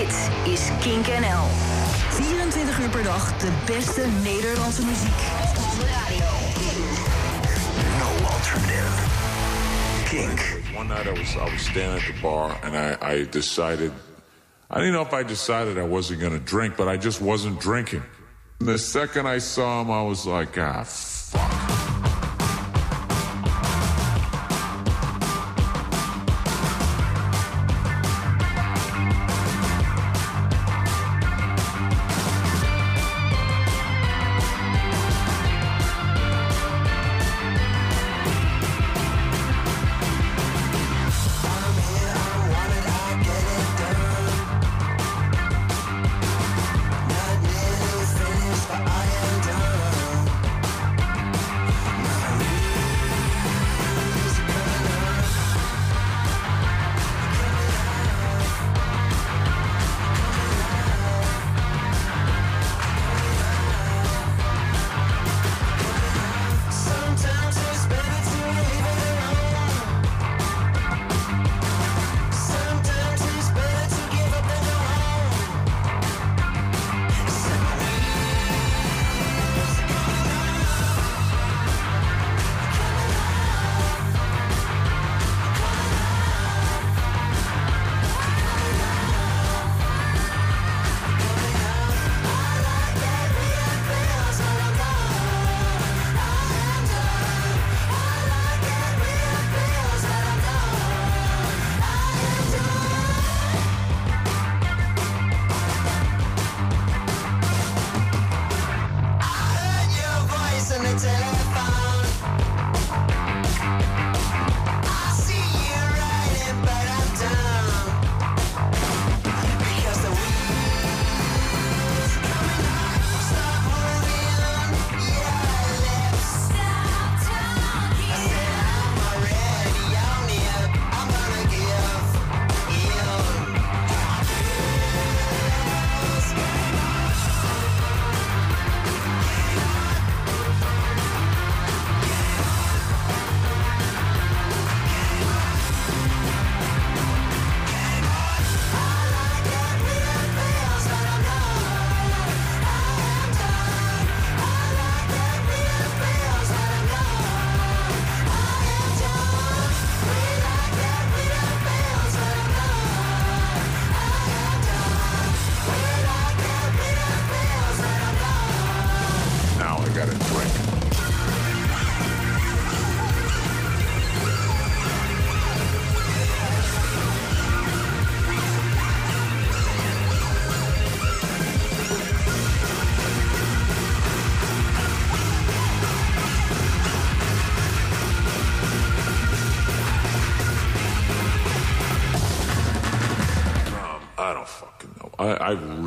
Dit is Kink NL. 24 uur per dag de beste Nederlandse muziek. Op de radio. No alternative. Kink. One night I was I was standing at the bar and I, I decided I didn't know if I decided I wasn't gonna drink, but I just wasn't drinking. And The second I saw him, I was like, ah,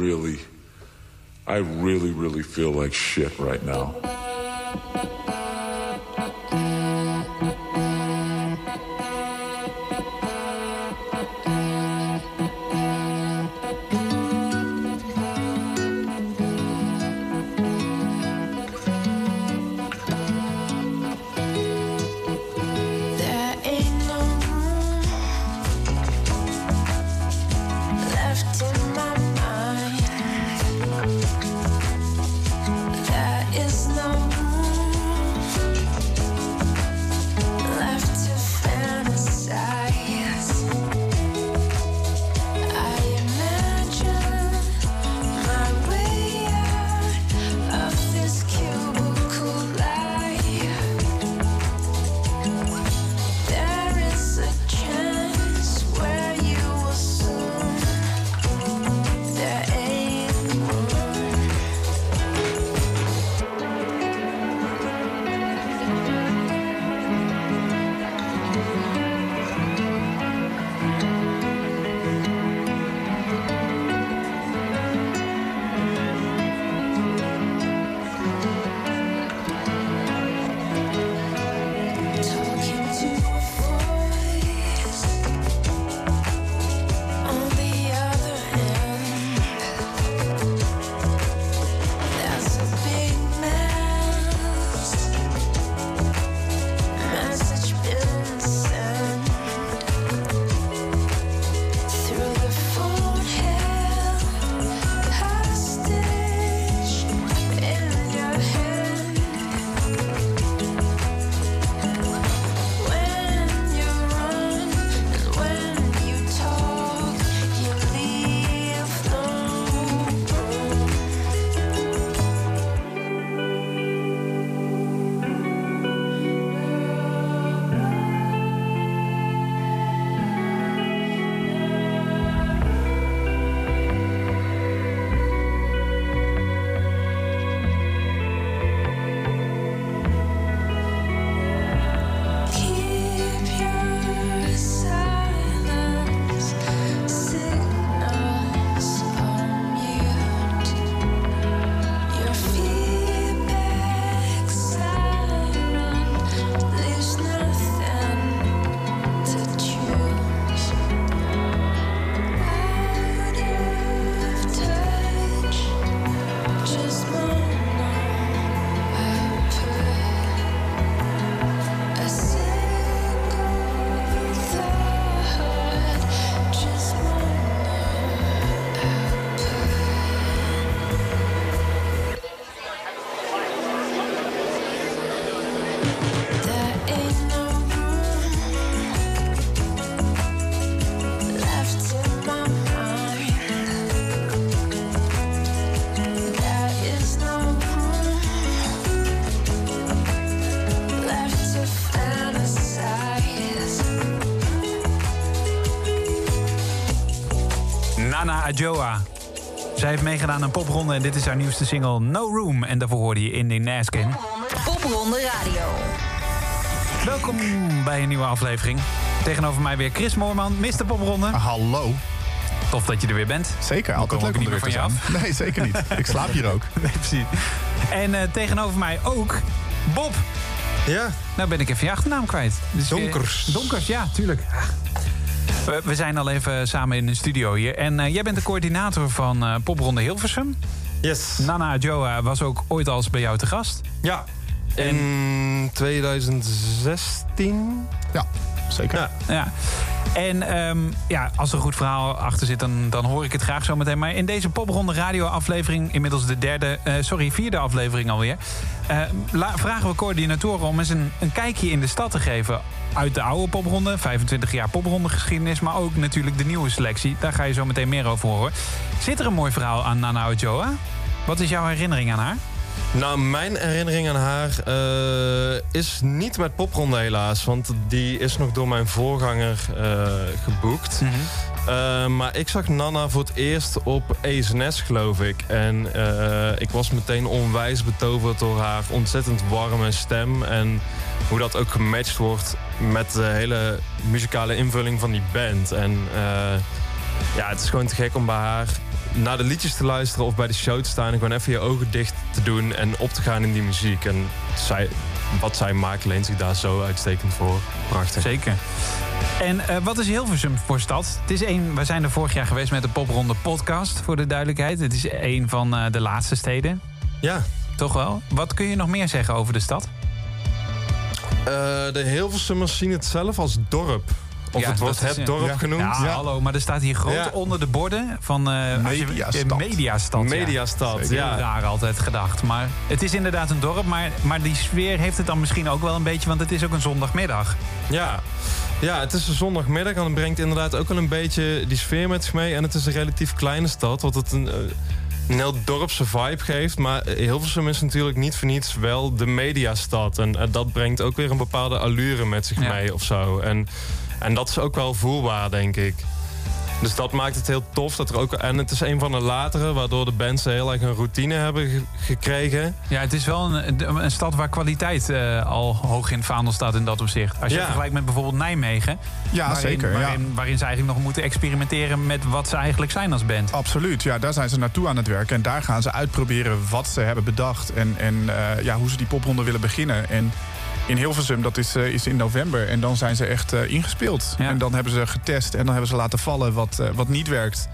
really, I really, really feel like shit right now. Nana Ajoa. Zij heeft meegedaan aan een popronde en dit is haar nieuwste single No Room. En daarvoor hoorde je Indy Naskin. Popronde Radio. Welkom bij een nieuwe aflevering. Tegenover mij weer Chris Moorman, Mr. Popronde. Hallo. Tof dat je er weer bent. Zeker, altijd leuk om er weer te zijn. Nee, zeker niet. Ik slaap hier ook. Nee, precies. En eh, tegenover mij ook Bob. Ja, Nou ben ik even je achternaam kwijt. Dus weer- Donkers. Donkers, ja, tuurlijk. We, we zijn al even samen in de studio hier. En eh, jij bent de coördinator van eh, Popronde Hilversum. yes. Nana Joa was ook ooit al eens bij jou te gast. Ja. In 2016. Ja, zeker. Ja. Ja. En ehm, ja, als er een goed verhaal achter zit, dan, dan hoor ik het graag zo meteen. Maar in deze popronde radio-aflevering, inmiddels de derde, eh, sorry, vierde aflevering alweer, eh, la- vragen we coördinatoren om eens een, een kijkje in de stad te geven. Uit de oude popronde, 25 jaar popronde geschiedenis, maar ook natuurlijk de nieuwe selectie. Daar ga je zo meteen meer over horen. Zit er een mooi verhaal aan Nana Ojoa? Wat is jouw herinnering aan haar? Nou, mijn herinnering aan haar eh, is niet met popronde helaas. Want die is nog door mijn voorganger eh, geboekt. Eh, maar ik zag Nana voor het eerst op ESNS, geloof ik. En ik was meteen onwijs betoverd door haar ontzettend warme stem. En hoe dat ook gematcht wordt met de hele muzikale invulling van die band. En eh, ja, het is gewoon te gek om bij haar naar de liedjes te luisteren of bij de show te staan en gewoon even je ogen dicht te doen en op te gaan in die muziek. En zij, wat zij maakt leent zich daar zo uitstekend voor. Prachtig. Zeker. En eh, wat is Hilversum voor stad? Het is een, we zijn er vorig jaar geweest met de Popronde podcast, voor de duidelijkheid. Het is een van eh, de laatste steden, Ja, toch wel? Wat kun je nog meer zeggen over de stad? Eh, de Hilversummers zien het zelf als dorp. Of Ja, het wordt is, het dorp Ja. genoemd. Ja, hallo, maar er staat hier groot onder de borden van... je- Mediastad. eh, Mediastad, ja. Mediastad, Zeker. Heel ja. raar altijd gedacht. Maar het is inderdaad een dorp, maar, maar die sfeer heeft het dan misschien ook wel een beetje... want het is ook een zondagmiddag. Ja. ja, het is een zondagmiddag en het brengt inderdaad ook wel een beetje die sfeer met zich mee. En het is een relatief kleine stad, wat het een, eh, een heel dorpse vibe geeft. Maar Hilversum is natuurlijk niet voor niets wel de mediastad. En eh, dat brengt ook weer een bepaalde allure met zich Ja. mee of zo. En, en dat is ook wel voelbaar, denk ik. Dus dat maakt het heel tof. Dat er ook, en het is een van de latere, waardoor de bands heel erg een routine hebben ge- gekregen. Ja, het is wel een, een stad waar kwaliteit eh, al hoog in het vaandel staat in dat opzicht. Als je Ja. vergelijkt met bijvoorbeeld Nijmegen... Ja, waarin, zeker. Ja. Waarin, waarin ze eigenlijk nog moeten experimenteren met wat ze eigenlijk zijn als band. Absoluut, ja, daar zijn ze naartoe aan het werken. En daar gaan ze uitproberen wat ze hebben bedacht. En, en eh, ja, hoe ze die popronde willen beginnen. En in Hilversum, dat is, eh, is in november. En dan zijn ze echt eh, ingespeeld. Ja. En dan hebben ze getest en dan hebben ze laten vallen wat, eh, wat niet werkt.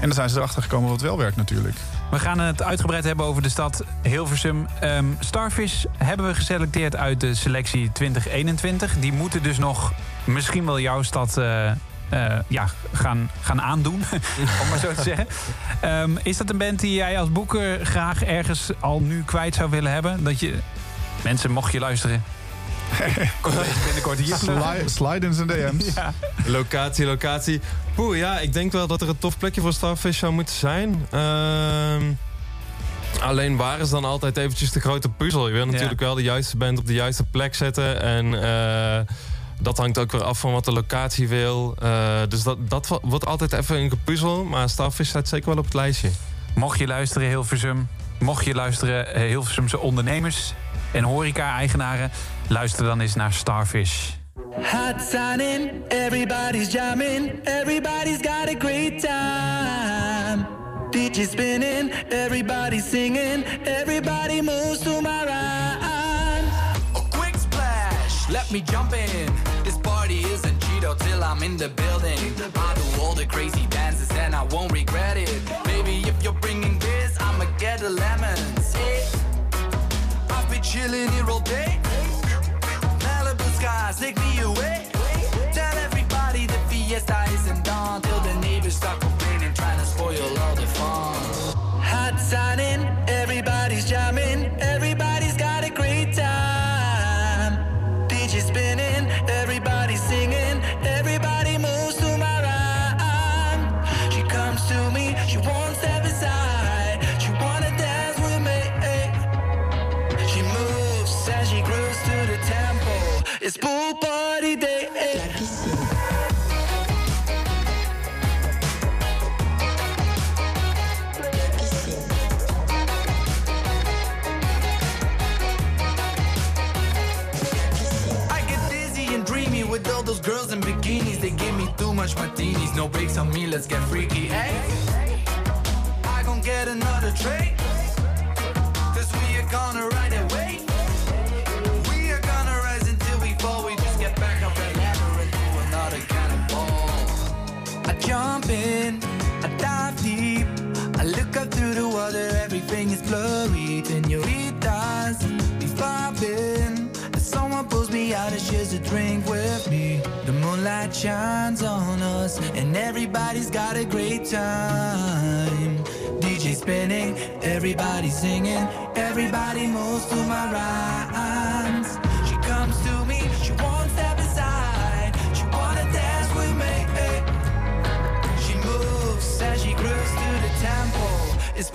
En dan zijn ze erachter gekomen wat wel werkt natuurlijk. We gaan het uitgebreid hebben over de stad Hilversum. Ehm, Starfish hebben we geselecteerd uit de selectie 2021. Die moeten dus nog misschien wel jouw stad ja, gaan, gaan aandoen, om maar zo te zeggen. Ehm, is dat een band die jij als boeker graag ergens al nu kwijt zou willen hebben? Dat je... Mensen, mocht je luisteren... Binnenkort hier Sli slide in zijn DM's. Ja. Locatie, locatie. Oeh, ja, ik denk wel dat er een tof plekje voor Starfish zou moeten zijn. Ehm, alleen waar is dan altijd eventjes de grote puzzel? Je wil natuurlijk wel de juiste band op de juiste plek zetten. En eh, dat hangt ook weer af van wat de locatie wil. Eh, dus dat, dat wordt altijd even een gepuzzel. Maar Starfish staat zeker wel op het lijstje. Mocht je luisteren, Hilversum. Mocht je luisteren, eh, Hilversumse ondernemers en horeca-eigenaren. Luister dan eens naar Starfish. Hot signing, everybody's jamming, everybody's got a great time. DJ spinning, everybody singing, everybody moves to my rhyme. A quick splash, let me jump in. This party isn't Cheeto till I'm in the building. I do all the crazy dances and I won't regret it. Baby, if you're bringing this, I'ma get the lemons. Chilling here all day. Malibu skies take me away. Tell everybody the fiesta It's pool party day. La piscine. With all those girls in bikinis, they give me too much martinis. No breaks on me, let's get freaky. Drink with me. The moonlight shines on us, and everybody's got a great time. DJ spinning, everybody singing, everybody moves to my rhymes. She comes to me, she won't step aside. She wanna dance with me. eh. She moves as she grooves to the tempo. It's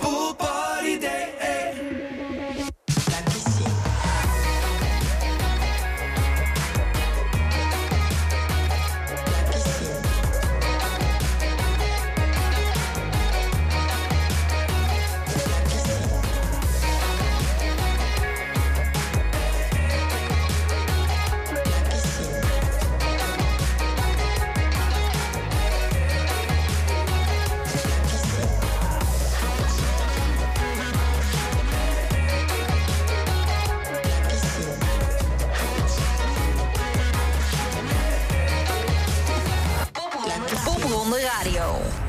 Popronde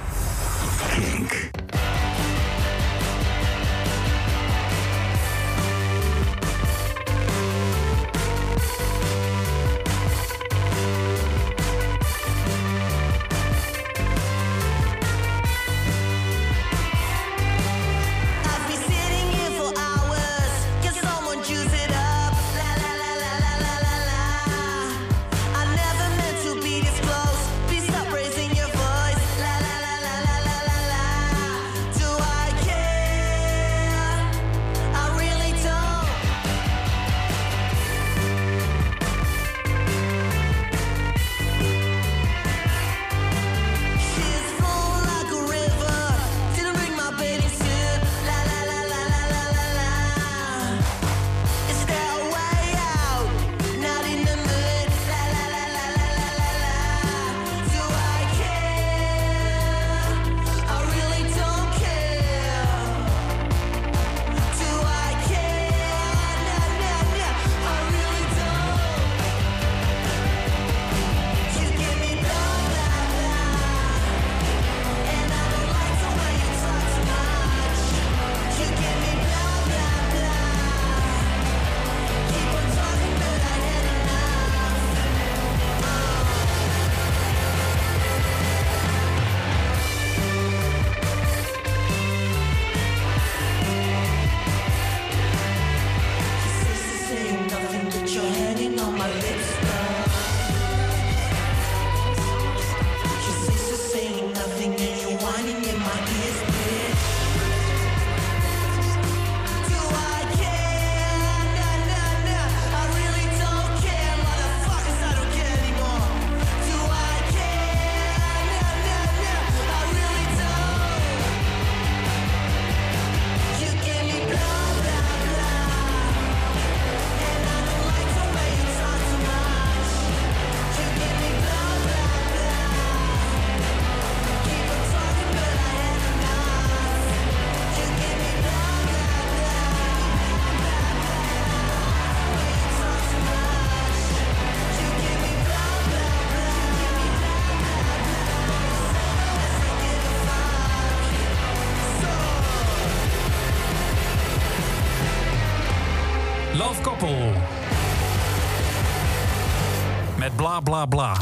bla bla bla.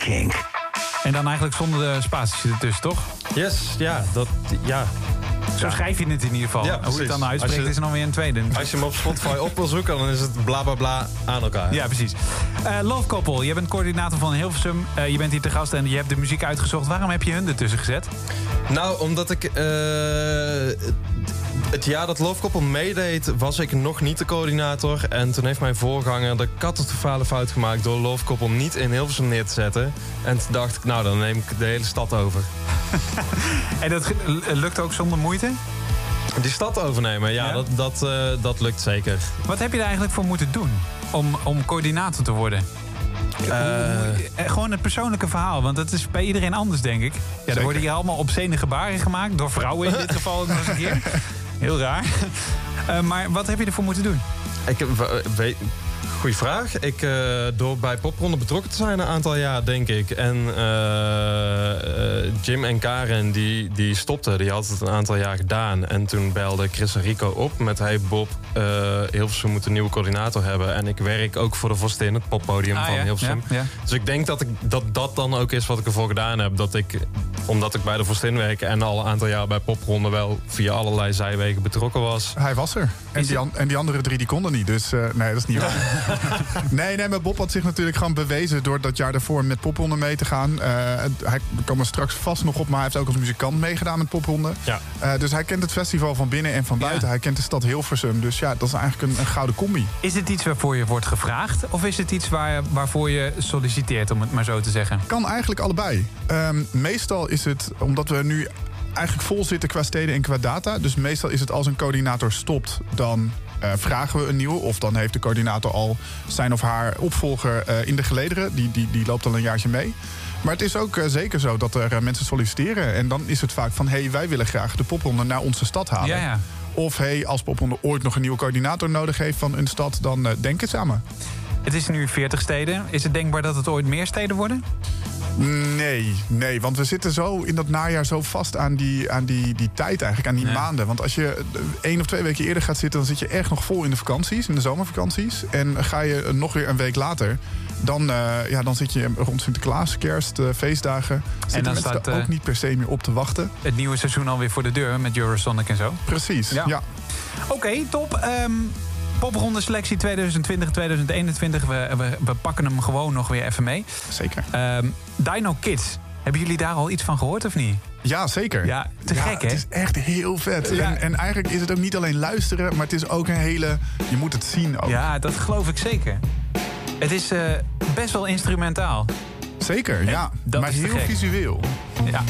Kink. En dan eigenlijk zonder de spaties ertussen, toch? Yes, ja, dat, ja. Zo schrijf je het in ieder geval. Ja, Hoe je het dan uitspreekt Als je- is er nog weer een tweede. Als je hem op Spotify op wil zoeken, dan is het bla bla bla aan elkaar. Ja, precies. Eh Love Couple, je bent coördinator van Hilversum. Eh, je bent hier te gast en je hebt de muziek uitgezocht. Waarom heb je hun ertussen gezet? Nou, omdat ik... eh, het jaar dat Couple meedeed, was ik nog niet de coördinator. En toen heeft mijn voorganger de catastrofale fout gemaakt... door Couple niet in Hilversum neer te zetten. En toen dacht ik, nou, dan neem ik de hele stad over. En dat lukt ook zonder moeite? Die stad overnemen, ja, Ja? Dat, dat, eh, dat lukt zeker. Wat heb je er eigenlijk voor moeten doen om, om coördinator te worden? Hoe- eh, gewoon het persoonlijke verhaal, want dat is bij iedereen anders, denk ik. Ja, er worden hier allemaal obscene gebaren gemaakt, door vrouwen in dit geval ook nog eens een keer. Heel raar. Eh, maar wat heb je ervoor moeten doen? Ik heb, we- weet, goeie vraag. Ik, eh, door bij Popronde betrokken te zijn een aantal jaar, denk ik. En eh, eh, Jim en Karen, die, die stopten. Die hadden het een aantal jaar gedaan. En toen belde Chris en Rico op met... Hey Bob, eh Hilversum moet een nieuwe coördinator hebben. En ik werk ook voor de Vostin, het poppodium Ah, van ja, Hilversum. ja, ja. Dus ik denk dat, ik, dat dat dan ook is wat ik ervoor gedaan heb. Dat ik, omdat ik bij de Vostin werk en al een aantal jaar bij Popronde... wel via allerlei zijwegen betrokken was... Hij was er. En die, an- en die andere drie die konden niet. Dus eh, nee, dat is niet waar. nee, nee, maar Bob had zich natuurlijk gewoon bewezen... door dat jaar daarvoor met popronde mee te gaan. Eh, hij komen er straks vast nog op, maar hij heeft ook als muzikant meegedaan met popronde. Ja. Eh, dus hij kent het festival van binnen en van buiten. Hij kent de stad Hilversum. Dus ja, dat is eigenlijk een, een gouden combi. Is het iets waarvoor je wordt gevraagd? Of is het iets waar, waarvoor je solliciteert, om het maar zo te zeggen? Kan eigenlijk allebei. Ehm, meestal is het, omdat we nu eigenlijk vol zitten qua steden en qua data. Dus meestal is het als een coördinator stopt, dan eh, vragen we een nieuwe. Of dan heeft de coördinator al zijn of haar opvolger eh, in de gelederen. Die, die, die loopt al een jaartje mee. Maar het is ook eh, zeker zo dat er mensen solliciteren. En dan is het vaak van, hé, hey, wij willen graag de popronde naar onze stad halen. Ja, ja. Of hey, als popronde ooit nog een nieuwe coördinator nodig heeft van een stad, dan denk het samen. Het is nu 40 steden. Is het denkbaar dat het ooit meer steden worden? Nee, nee, want we zitten zo in dat najaar zo vast aan die, aan die, die tijd eigenlijk, aan die maanden. Want als je één of twee weken eerder gaat zitten, dan zit je echt nog vol in de vakanties, in de zomervakanties. En ga je nog weer een week later, dan, eh, ja, dan zit je rond Sinterklaas, kerst, eh, feestdagen. Zitten dan staat, er ook eh, niet per se meer op te wachten. Het nieuwe seizoen alweer voor de deur met Eurosonic en zo. Precies, Ja. ja. Oké, top. Ehm popronde selectie 2020, 2021. We, we, we pakken hem gewoon nog weer even mee. Zeker. Ehm, Dino Kids. Hebben jullie daar al iets van gehoord of niet? Ja, zeker. Ja, te gek, hè? Het is echt heel vet. Ja. En, en eigenlijk is het ook niet alleen luisteren, maar het is ook een hele... Je moet het zien ook. Ja, dat geloof ik zeker. Het is eh, best wel instrumentaal. Zeker, ja. maar heel gek. visueel. Ja.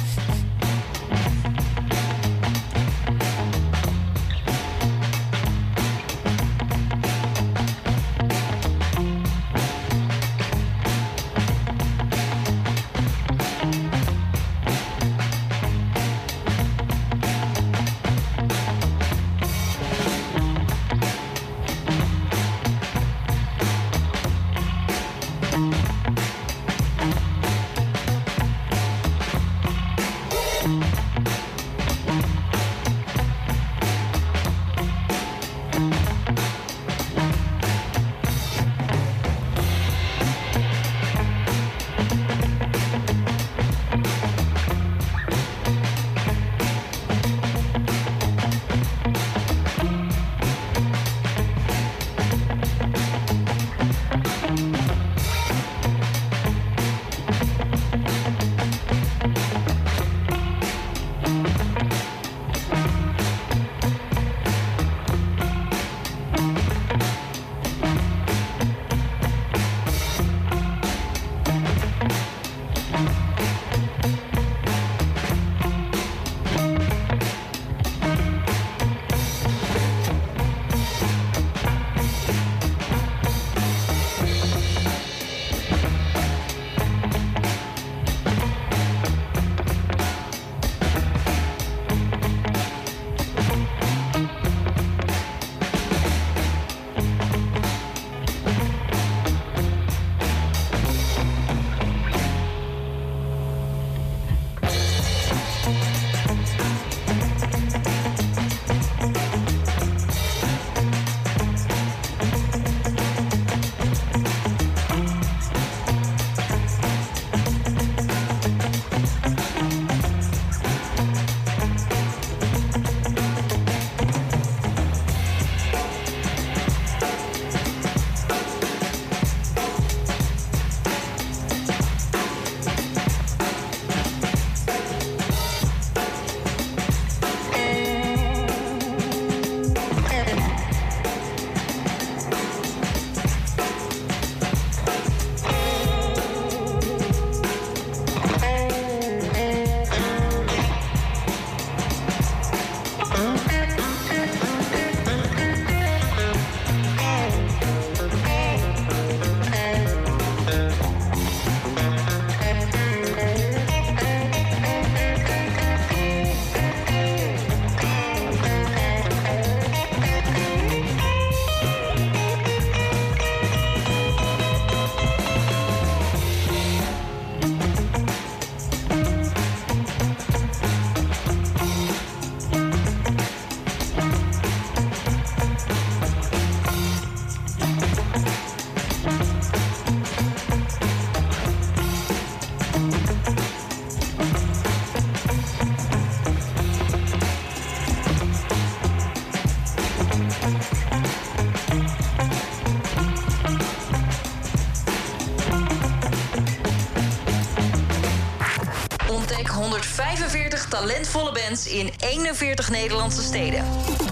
Talentvolle bands in 41 Nederlandse steden.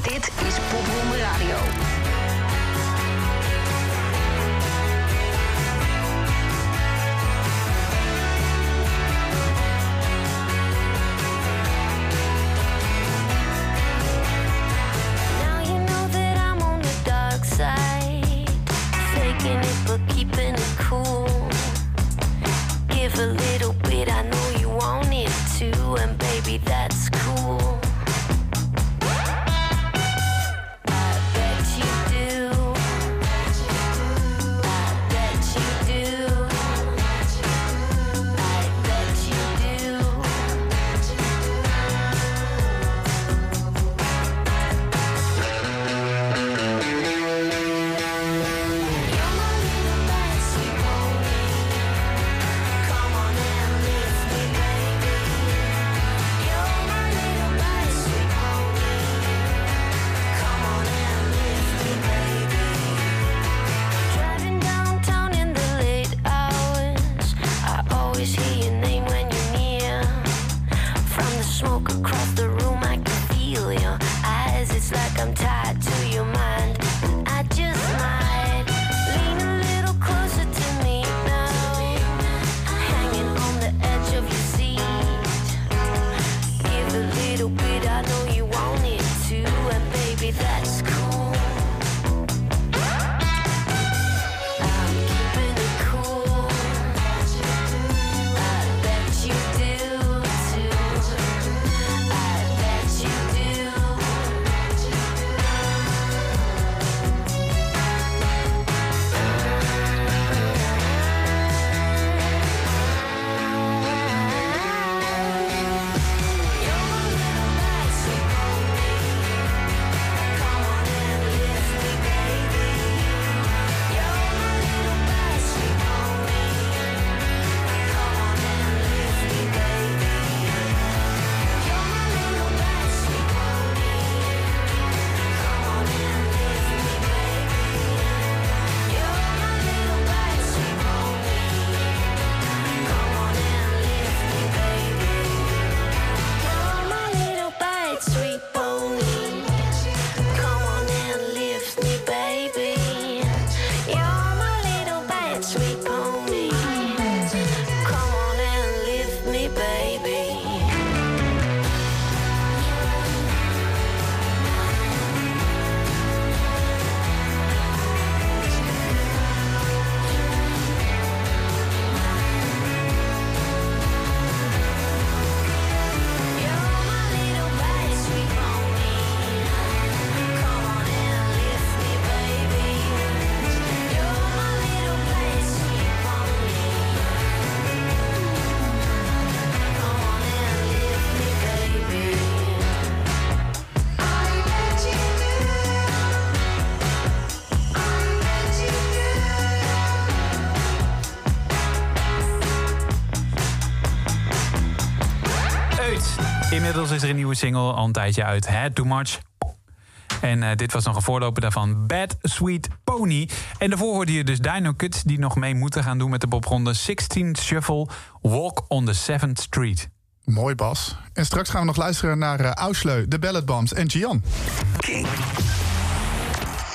Dit is Popronde Radio. Is er een nieuwe single al een tijdje uit. Had Too Much. En eh, dit was nog een voorloper daarvan. Bad Sweet Pony. En daarvoor hoorde je dus Dino Cuts... die nog mee moeten gaan doen met de popronde 16 Shuffle... Walk on the 7th Street. Mooi, Bas. En straks gaan we nog luisteren naar uh, Ausleu, de Ballet Bombs en Gian. Kink.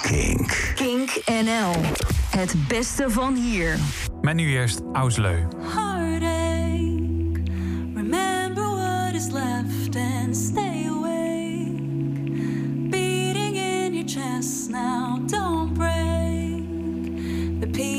Kink. Kink NL. Het beste van hier. Maar nu eerst Ausleu. heartache. Remember what is left and stay awake. Beating in your chest now, don't break. The pieces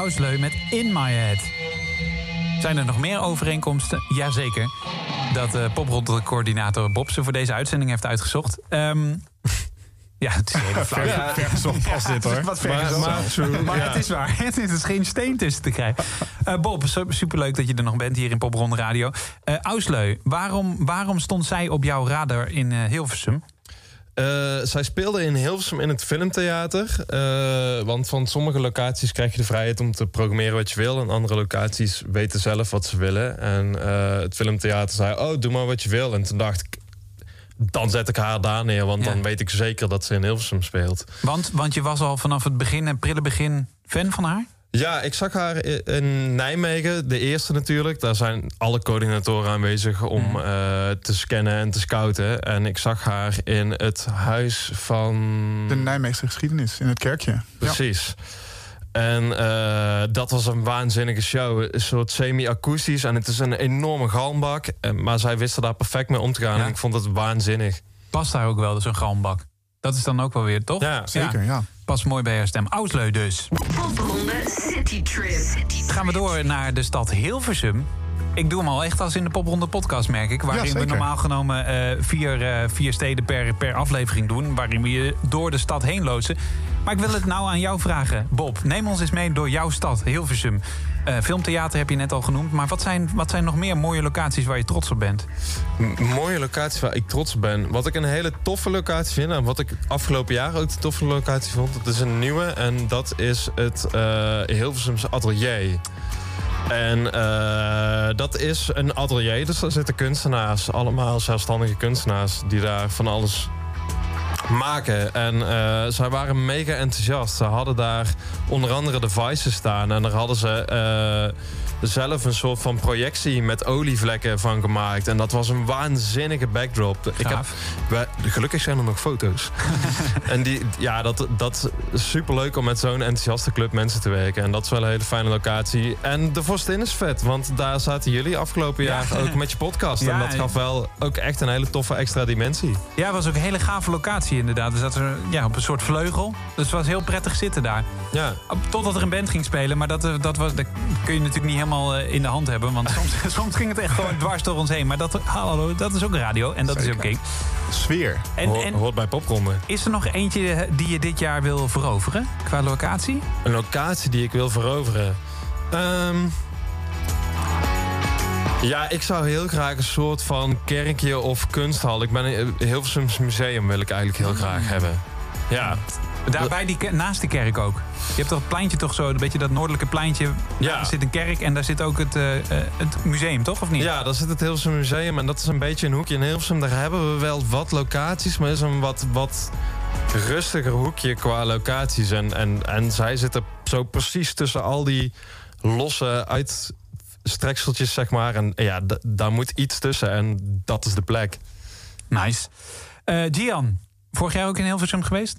Ausleu met In My Head. Zijn er nog meer overeenkomsten? Jazeker. Dat uh, popronde-coördinator Bob ze voor deze uitzending heeft uitgezocht. Ehm, ja, het is een hele flauw. Ver- vergezocht pas dit, hoor. het is Wat Maar- vergezocht. maar true, Maar ja. het is waar. Het is geen steen tussen te krijgen. Eh, Bob, su- superleuk dat je er nog bent hier in Popronde Radio. Eh Ausleu, waarom, waarom stond zij op jouw radar in eh, Hilversum? Eh, zij speelde in Hilversum in het filmtheater. Eh, want van sommige locaties krijg je de vrijheid om te programmeren wat je wil. En andere locaties weten zelf wat ze willen. En eh, het filmtheater zei, oh, doe maar wat je wil. En toen dacht ik, dan zet ik haar daar neer. Want Ja. dan weet ik zeker dat ze in Hilversum speelt. Want, want je was al vanaf het begin, het prille begin, fan van haar? Ja, ik zag haar in Nijmegen, de eerste natuurlijk. Daar zijn alle coördinatoren aanwezig om Mhm. eh, te scannen en te scouten. En ik zag haar in het huis van... De Nijmeegse geschiedenis in het kerkje. Precies. En eh, dat was een waanzinnige show. Een soort semi-akoestisch. En het is een enorme galmbak. Maar zij wisten daar perfect mee om te gaan. Ja. En ik vond het waanzinnig. Past daar ook wel, zo'n galmbak? Dat is dan ook wel weer, toch? Ja, zeker, ja. Past mooi bij haar stem. Ausleu dus. Popronde City Trip. Gaan we door naar de stad Hilversum. Ik doe hem al echt als in de Popronde podcast, merk ik. Waarin we normaal genomen eh, vier, eh, vier steden per, per aflevering doen. Waarin we je door de stad heen loodsen. Maar ik wil het nou aan jou vragen. Bob, neem ons eens mee door jouw stad, Hilversum. Eh, filmtheater heb je net al genoemd. Maar wat zijn, wat zijn nog meer mooie locaties waar je trots op bent? Mooie locatie waar ik trots op ben. Wat ik een hele toffe locatie vind... en wat ik afgelopen jaar ook een toffe locatie vond... dat is een nieuwe en dat is het eh Hilversumse Atelier. En eh, dat is een atelier, dus daar zitten kunstenaars... allemaal zelfstandige kunstenaars die daar van alles maken. En eh, zij waren mega enthousiast. Ze hadden daar onder andere de Vices staan. En daar hadden ze eh, zelf een soort van projectie met olievlekken van gemaakt. En dat was een waanzinnige backdrop. Ik heb, wij- gelukkig zijn er nog foto's. en die, ja, dat, dat is superleuk om met zo'n enthousiaste club mensen te werken. En dat is wel een hele fijne locatie. En de Vorstin is vet, want daar zaten jullie afgelopen Ja. jaar ook met je podcast. Ja, en dat gaf wel ook echt een hele toffe extra dimensie. Ja, het was ook een hele gave locatie inderdaad. Dus dat er ja, op een soort vleugel. Dus het was heel prettig zitten daar. Ja. Totdat er een band ging spelen. Maar dat, eh, dat, was, dat kun je natuurlijk niet helemaal eh, in de hand hebben. Want soms, soms ging het echt gewoon dwars door ons heen. Maar dat, hallo, dat is ook radio. En dat is Zeker. oké. Sfeer. En, Ho- en hoort bij popronde. is er nog eentje eh, die je dit jaar wil veroveren? Qua locatie? Een locatie die ik wil veroveren. Ehm, ja, ik zou heel graag een soort van kerkje of kunsthal. Ik ben een Hilversums museum wil ik eigenlijk heel graag hebben. Ja. Daarbij die, naast de kerk ook. Je hebt toch het pleintje toch zo, een beetje dat noordelijke pleintje. Ja. Daar zit een kerk en daar zit ook het, eh, eh, het museum, toch? Of niet? Ja, daar zit het Hilversum Museum en dat is een beetje een hoekje in Hilversum. Daar hebben we wel wat locaties, maar is een wat, wat rustiger hoekje qua locaties. En, en, en zij zitten zo precies tussen al die losse uitstrekseltjes, zeg maar. En ja, daar moet iets tussen en dat is de plek. Nice. Eh Gian, vorig jaar ook in Hilversum geweest?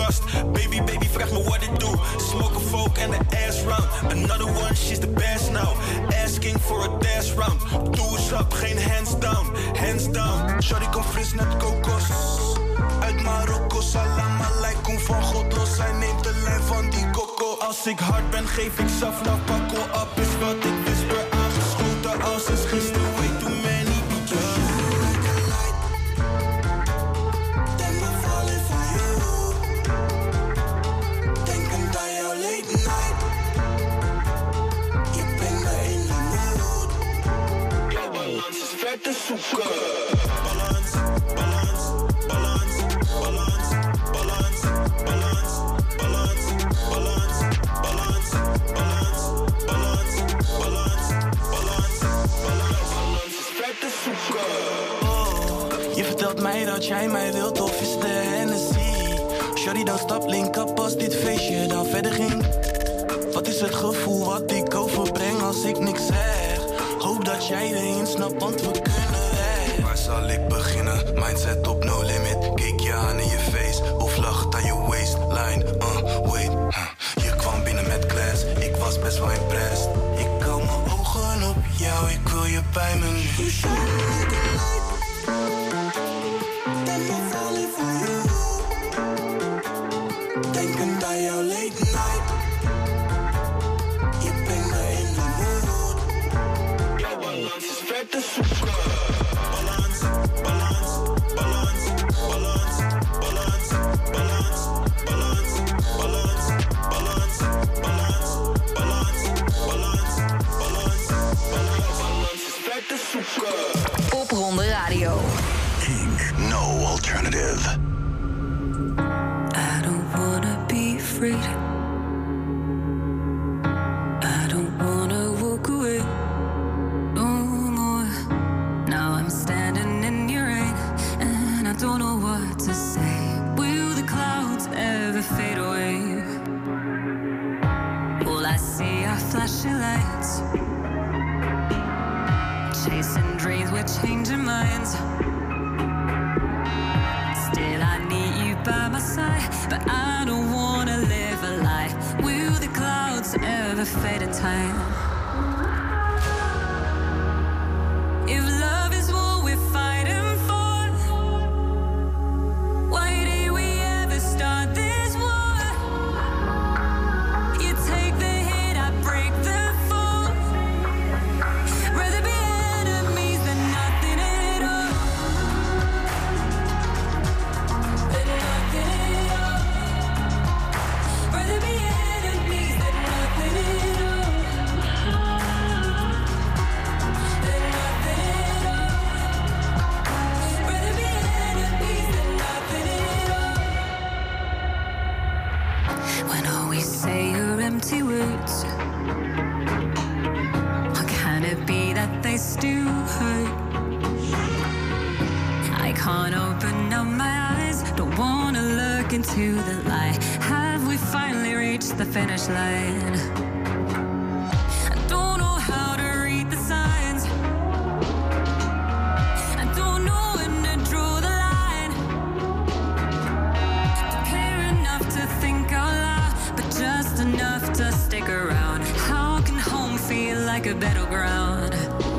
Baby, baby, vraag me what it do. Smoke a folk and the ass round. Another one, she's the best now. Asking for a dash round. Do's up, geen hands down. Hands down. Shorty komt fris net kokos. Uit Marokko, salam alaikum van God los. Zij neemt de lijn van die coco. Als ik hard ben, geef ik saf naar pakko op. Is wat ik whisper aangeschoten als is gisteren. zoeken. Balans, balans, balans, balans, balans, balans, balans, balans, balans, balans, balans, balans, balans, balans. is. Oh, je vertelt mij dat jij mij wilt of is de Hennessy? Shorty dan stap link up als dit feestje dan verder ging. Wat is het gevoel wat ik overbreng als ik niks zeg? Hoop dat jij erin snapt, want we kunnen zal ik beginnen? Mindset op no limit. Keek je aan in je face of lacht aan je waistline. Uh, wait, je kwam binnen met class. Ik was best wel impressed. Ik kan mijn ogen op jou, ik wil je bij me. Zonde Radio. Kink, no alternative. I don't wanna be free like a battleground.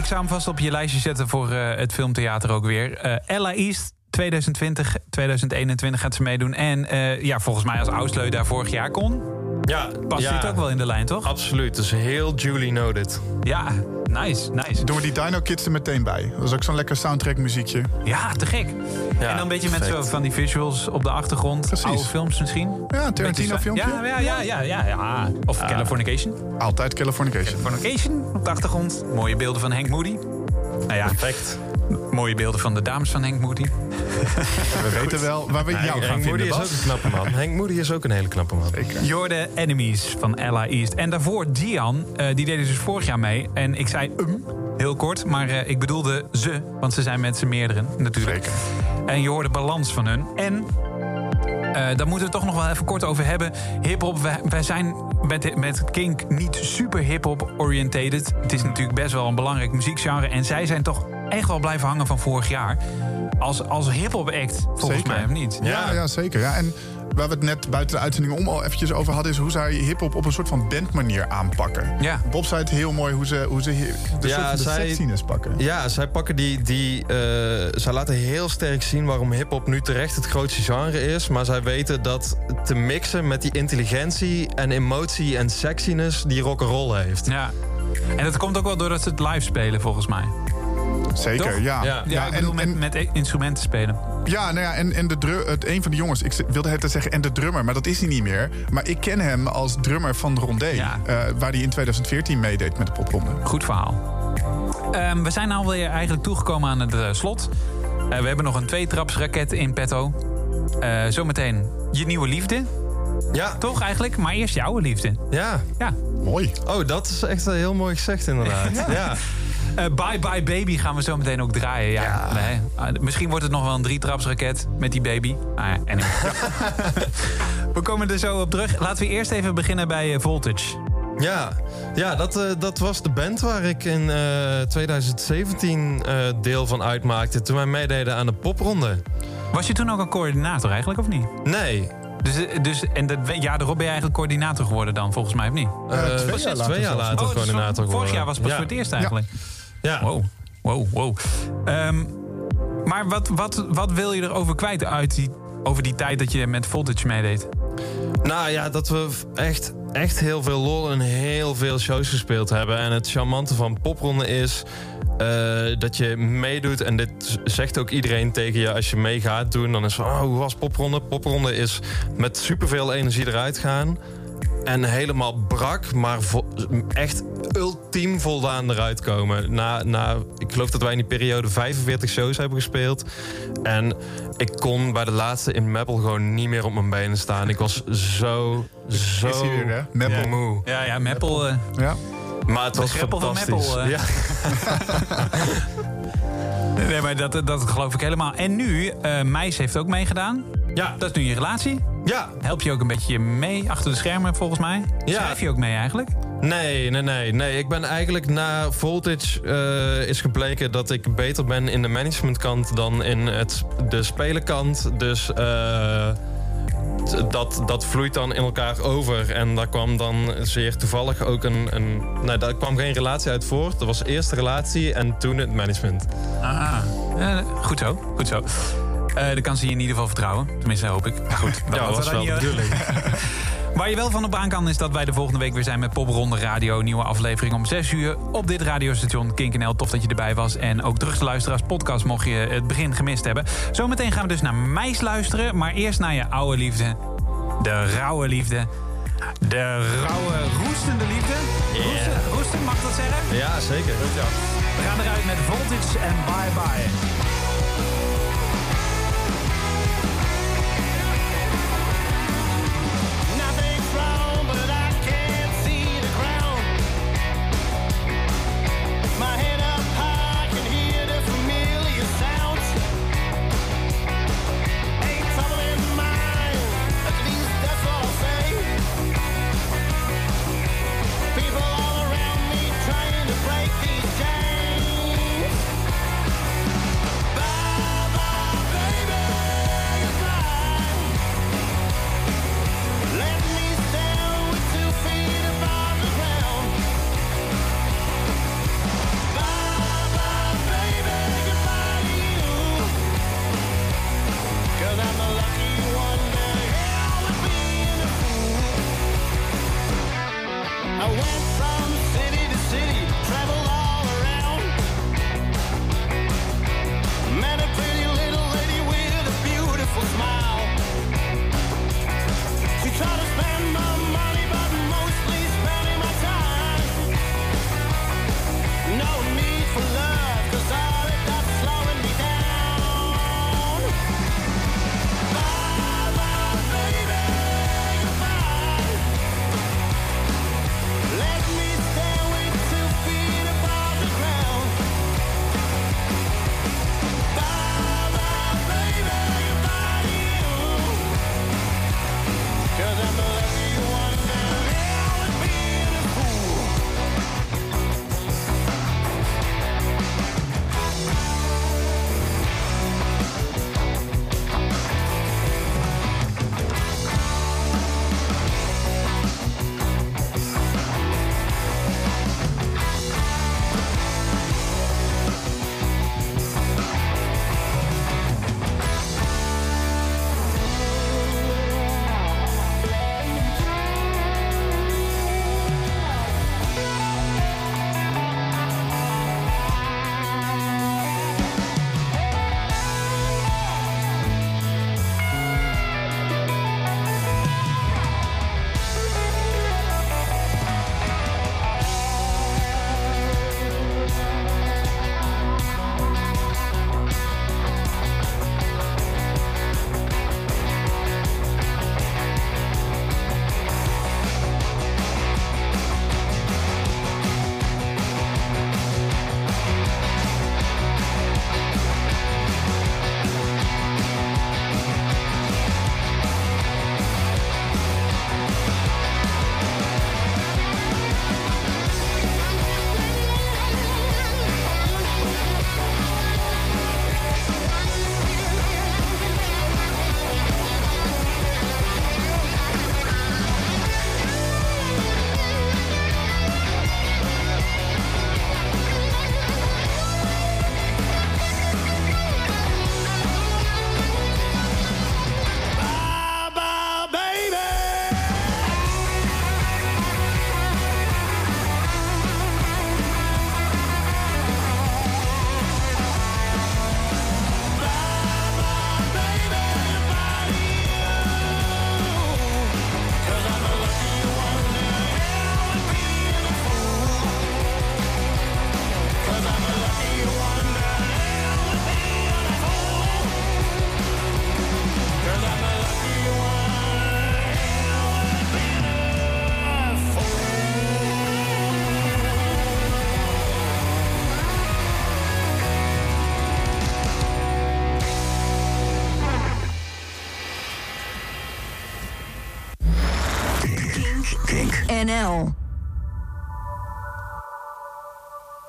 ik zou hem vast op je lijstje zetten voor eh, het filmtheater ook weer. Uh, Ella East, 2020, 2021 gaat ze meedoen. En eh, ja, volgens mij als Ausleu daar vorig jaar kon... Ja, Past ja, dit ook wel in de lijn, toch? Absoluut, dus heel duly noted. Ja, nice, nice. Doen we die Dino Kids er meteen bij. Dat is ook zo'n lekker soundtrack muziekje. Ja, te gek. en dan een beetje met zo van die visuals op de achtergrond. Precies. Oude films misschien. Ja, Tarantino filmpje. Ja, ja, ja, ja, ja, ja. Of Californication. Altijd Californication. Californication op de achtergrond. Mooie beelden van Hank Moody. Nou ja, Perfect. Mooie beelden van de dames van Hank Moody. We weten wel waar we jou Henk gaan Moody vinden, is ook een knappe man. Henk Moody is ook een hele knappe man. Jorde Enemies van Ella East. En daarvoor Dian, eh, die deden dus vorig jaar mee. En ik zei um, heel kort, maar eh, ik bedoelde ze. Want ze zijn met z'n meerderen natuurlijk. Zeker. En je hoorde balans van hun. En eh, daar moeten we het toch nog wel even kort over hebben. Hip-hop, wij, wij zijn met, met Kink niet super hip-hop orientated. Het is natuurlijk best wel een belangrijk muziekgenre. En zij zijn toch echt wel blijven hangen van vorig jaar. Als, als hip-hop act, volgens Zeker. mij, of niet? Ja, ja, zeker. Ja. En waar we het net buiten de uitzending om al eventjes over hadden... is hoe zij hip-hop op een soort van bandmanier aanpakken. Ja. Bob zei het heel mooi hoe ze, hoe ze de soort van de sexiness pakken. Ja, zij pakken die. die eh, zij laten heel sterk zien waarom hip-hop nu terecht het grootste genre is. Maar zij weten dat te mixen met die intelligentie en emotie en sexiness die rock'n'roll heeft. Ja. En dat komt ook wel doordat ze het live spelen, volgens mij. Zeker, Toch? ja. Ja. Ja, ik bedoel met, met instrumenten spelen. Ja, nou ja, en, en de dru- het, een van de jongens, ik wilde het zeggen en de drummer, maar dat is hij niet meer. Maar ik ken hem als drummer van de Rondé, Ja. eh, waar hij in 2014 meedeed met de popronde. Goed verhaal. Ehm, we zijn alweer eigenlijk toegekomen aan het eh, slot. Eh, we hebben nog een tweetrapsraket in petto. Eh, zometeen je nieuwe liefde. Ja, Toch eigenlijk? Maar eerst jouw liefde. ja. Ja. Mooi. Oh, dat is echt heel mooi gezegd inderdaad. ja. Eh, bye Bye Baby gaan we zo meteen ook draaien. Ja. Nee. Ah, misschien wordt het nog wel een drietrapsraket met die baby. Ah, anyway. we komen er zo op terug. Laten we eerst even beginnen bij eh, Voltage. Ja, ja dat, eh, dat was de band waar ik in eh, 2017 eh, deel van uitmaakte. Toen wij meededen aan de popronde. Was je toen ook een coördinator eigenlijk, of niet? Nee, Dus, dus, en dat jaar erop ben je eigenlijk coördinator geworden dan, volgens mij, of niet? eh, twee was jaar later twee jaar later Oh, coördinator geworden. Vorig jaar was het pas ja. voor het eerst eigenlijk. Ja. Wow, wow, wow. Ehm, maar wat, wat, wat wil je erover kwijt uit die, over die tijd dat je met Voltage meedeed? Nou ja, dat we echt, echt heel veel lol en heel veel shows gespeeld hebben. En het charmante van popronde is eh, dat je meedoet. En dit zegt ook iedereen tegen je als je mee gaat doen. Dan is van, oh, hoe was popronde? Popronde is met superveel energie eruit gaan. En helemaal brak, maar vo- echt ultiem voldaan eruit komen. Na, na, ik geloof dat wij in die periode 45 shows hebben gespeeld. En ik kon bij de laatste in Meppel gewoon niet meer op mijn benen staan. Ik was zo, zo Is hij weer, hè? Meppel. moe. Ja, ja, Meppel. eh, Ja. Maar het was fantastisch. Meppel, eh. ja. nee, maar dat, dat geloof ik helemaal. En nu, eh Meis heeft ook meegedaan. Ja. Dat is nu je relatie. Ja, Help je ook een beetje mee achter de schermen, volgens mij? Ja. Schrijf je ook mee eigenlijk? Nee, nee, nee, nee. Ik ben eigenlijk na Voltage eh, is gebleken dat ik beter ben in de managementkant dan in het, de spelenkant. Dus eh, dat, dat vloeit dan in elkaar over. En daar kwam dan zeer toevallig ook een. een nee, daar kwam geen relatie uit voort. Dat was eerst de relatie en toen het management. Ah, eh, goed zo, goed zo. Eh dan kan ze je in ieder geval vertrouwen. Tenminste, hoop ik. Maar goed, Ja, dat was we dan wel de bedoeling. Waar je wel van op aan kan is dat wij de volgende week weer zijn met Popronde Radio. Nieuwe aflevering om 6 uur op dit radiostation Kink.nl. Tof dat je erbij was. En ook terug te luisteren als podcast mocht je het begin gemist hebben. Zometeen gaan we dus naar Meis luisteren. Maar eerst naar je oude liefde. De rauwe liefde. De rauwe roestende liefde. Roesten, roesten, mag dat zeggen? Ja, zeker. We gaan eruit met Voltage en Bye Bye.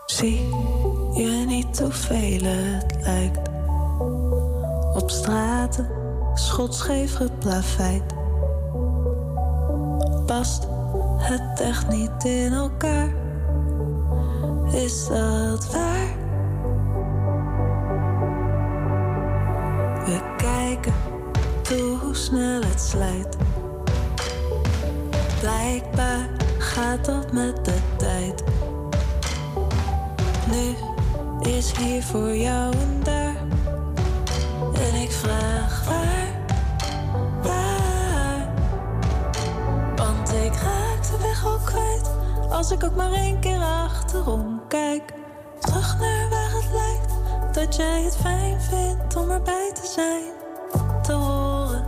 Zie je niet hoeveel het lijkt? Op straten, schotscheef geplaveid. Past het echt niet in elkaar? Is dat waar? We kijken toe hoe snel het slijt. Blijkbaar gaat dat met de tijd. Nu is hier voor jou en daar. En ik vraag waar, waar. Want ik raak de weg al kwijt. Als ik ook maar één keer achterom kijk. Terug naar waar het lijkt. Dat jij het fijn vindt om erbij te zijn. Te horen,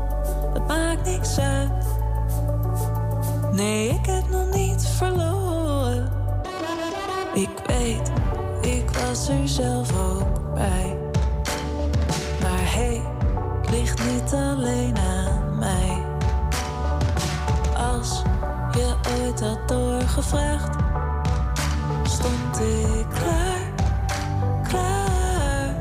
het maakt niks uit. Nee, ik heb nog niet verloren. Ik weet, ik was er zelf ook bij. Maar hey, het ligt niet alleen aan mij. Als je ooit had doorgevraagd, stond ik klaar, klaar.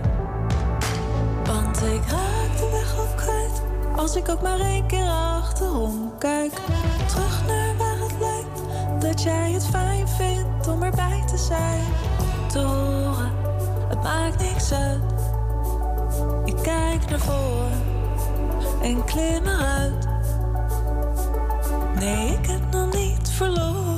Want ik raak de weg al kwijt. Als ik ook maar één keer achterom kijk. Dat jij het fijn vindt om erbij te zijn. Te horen, het maakt niks uit. Ik kijk naar voren en klim eruit. Nee, ik heb nog niet verloren.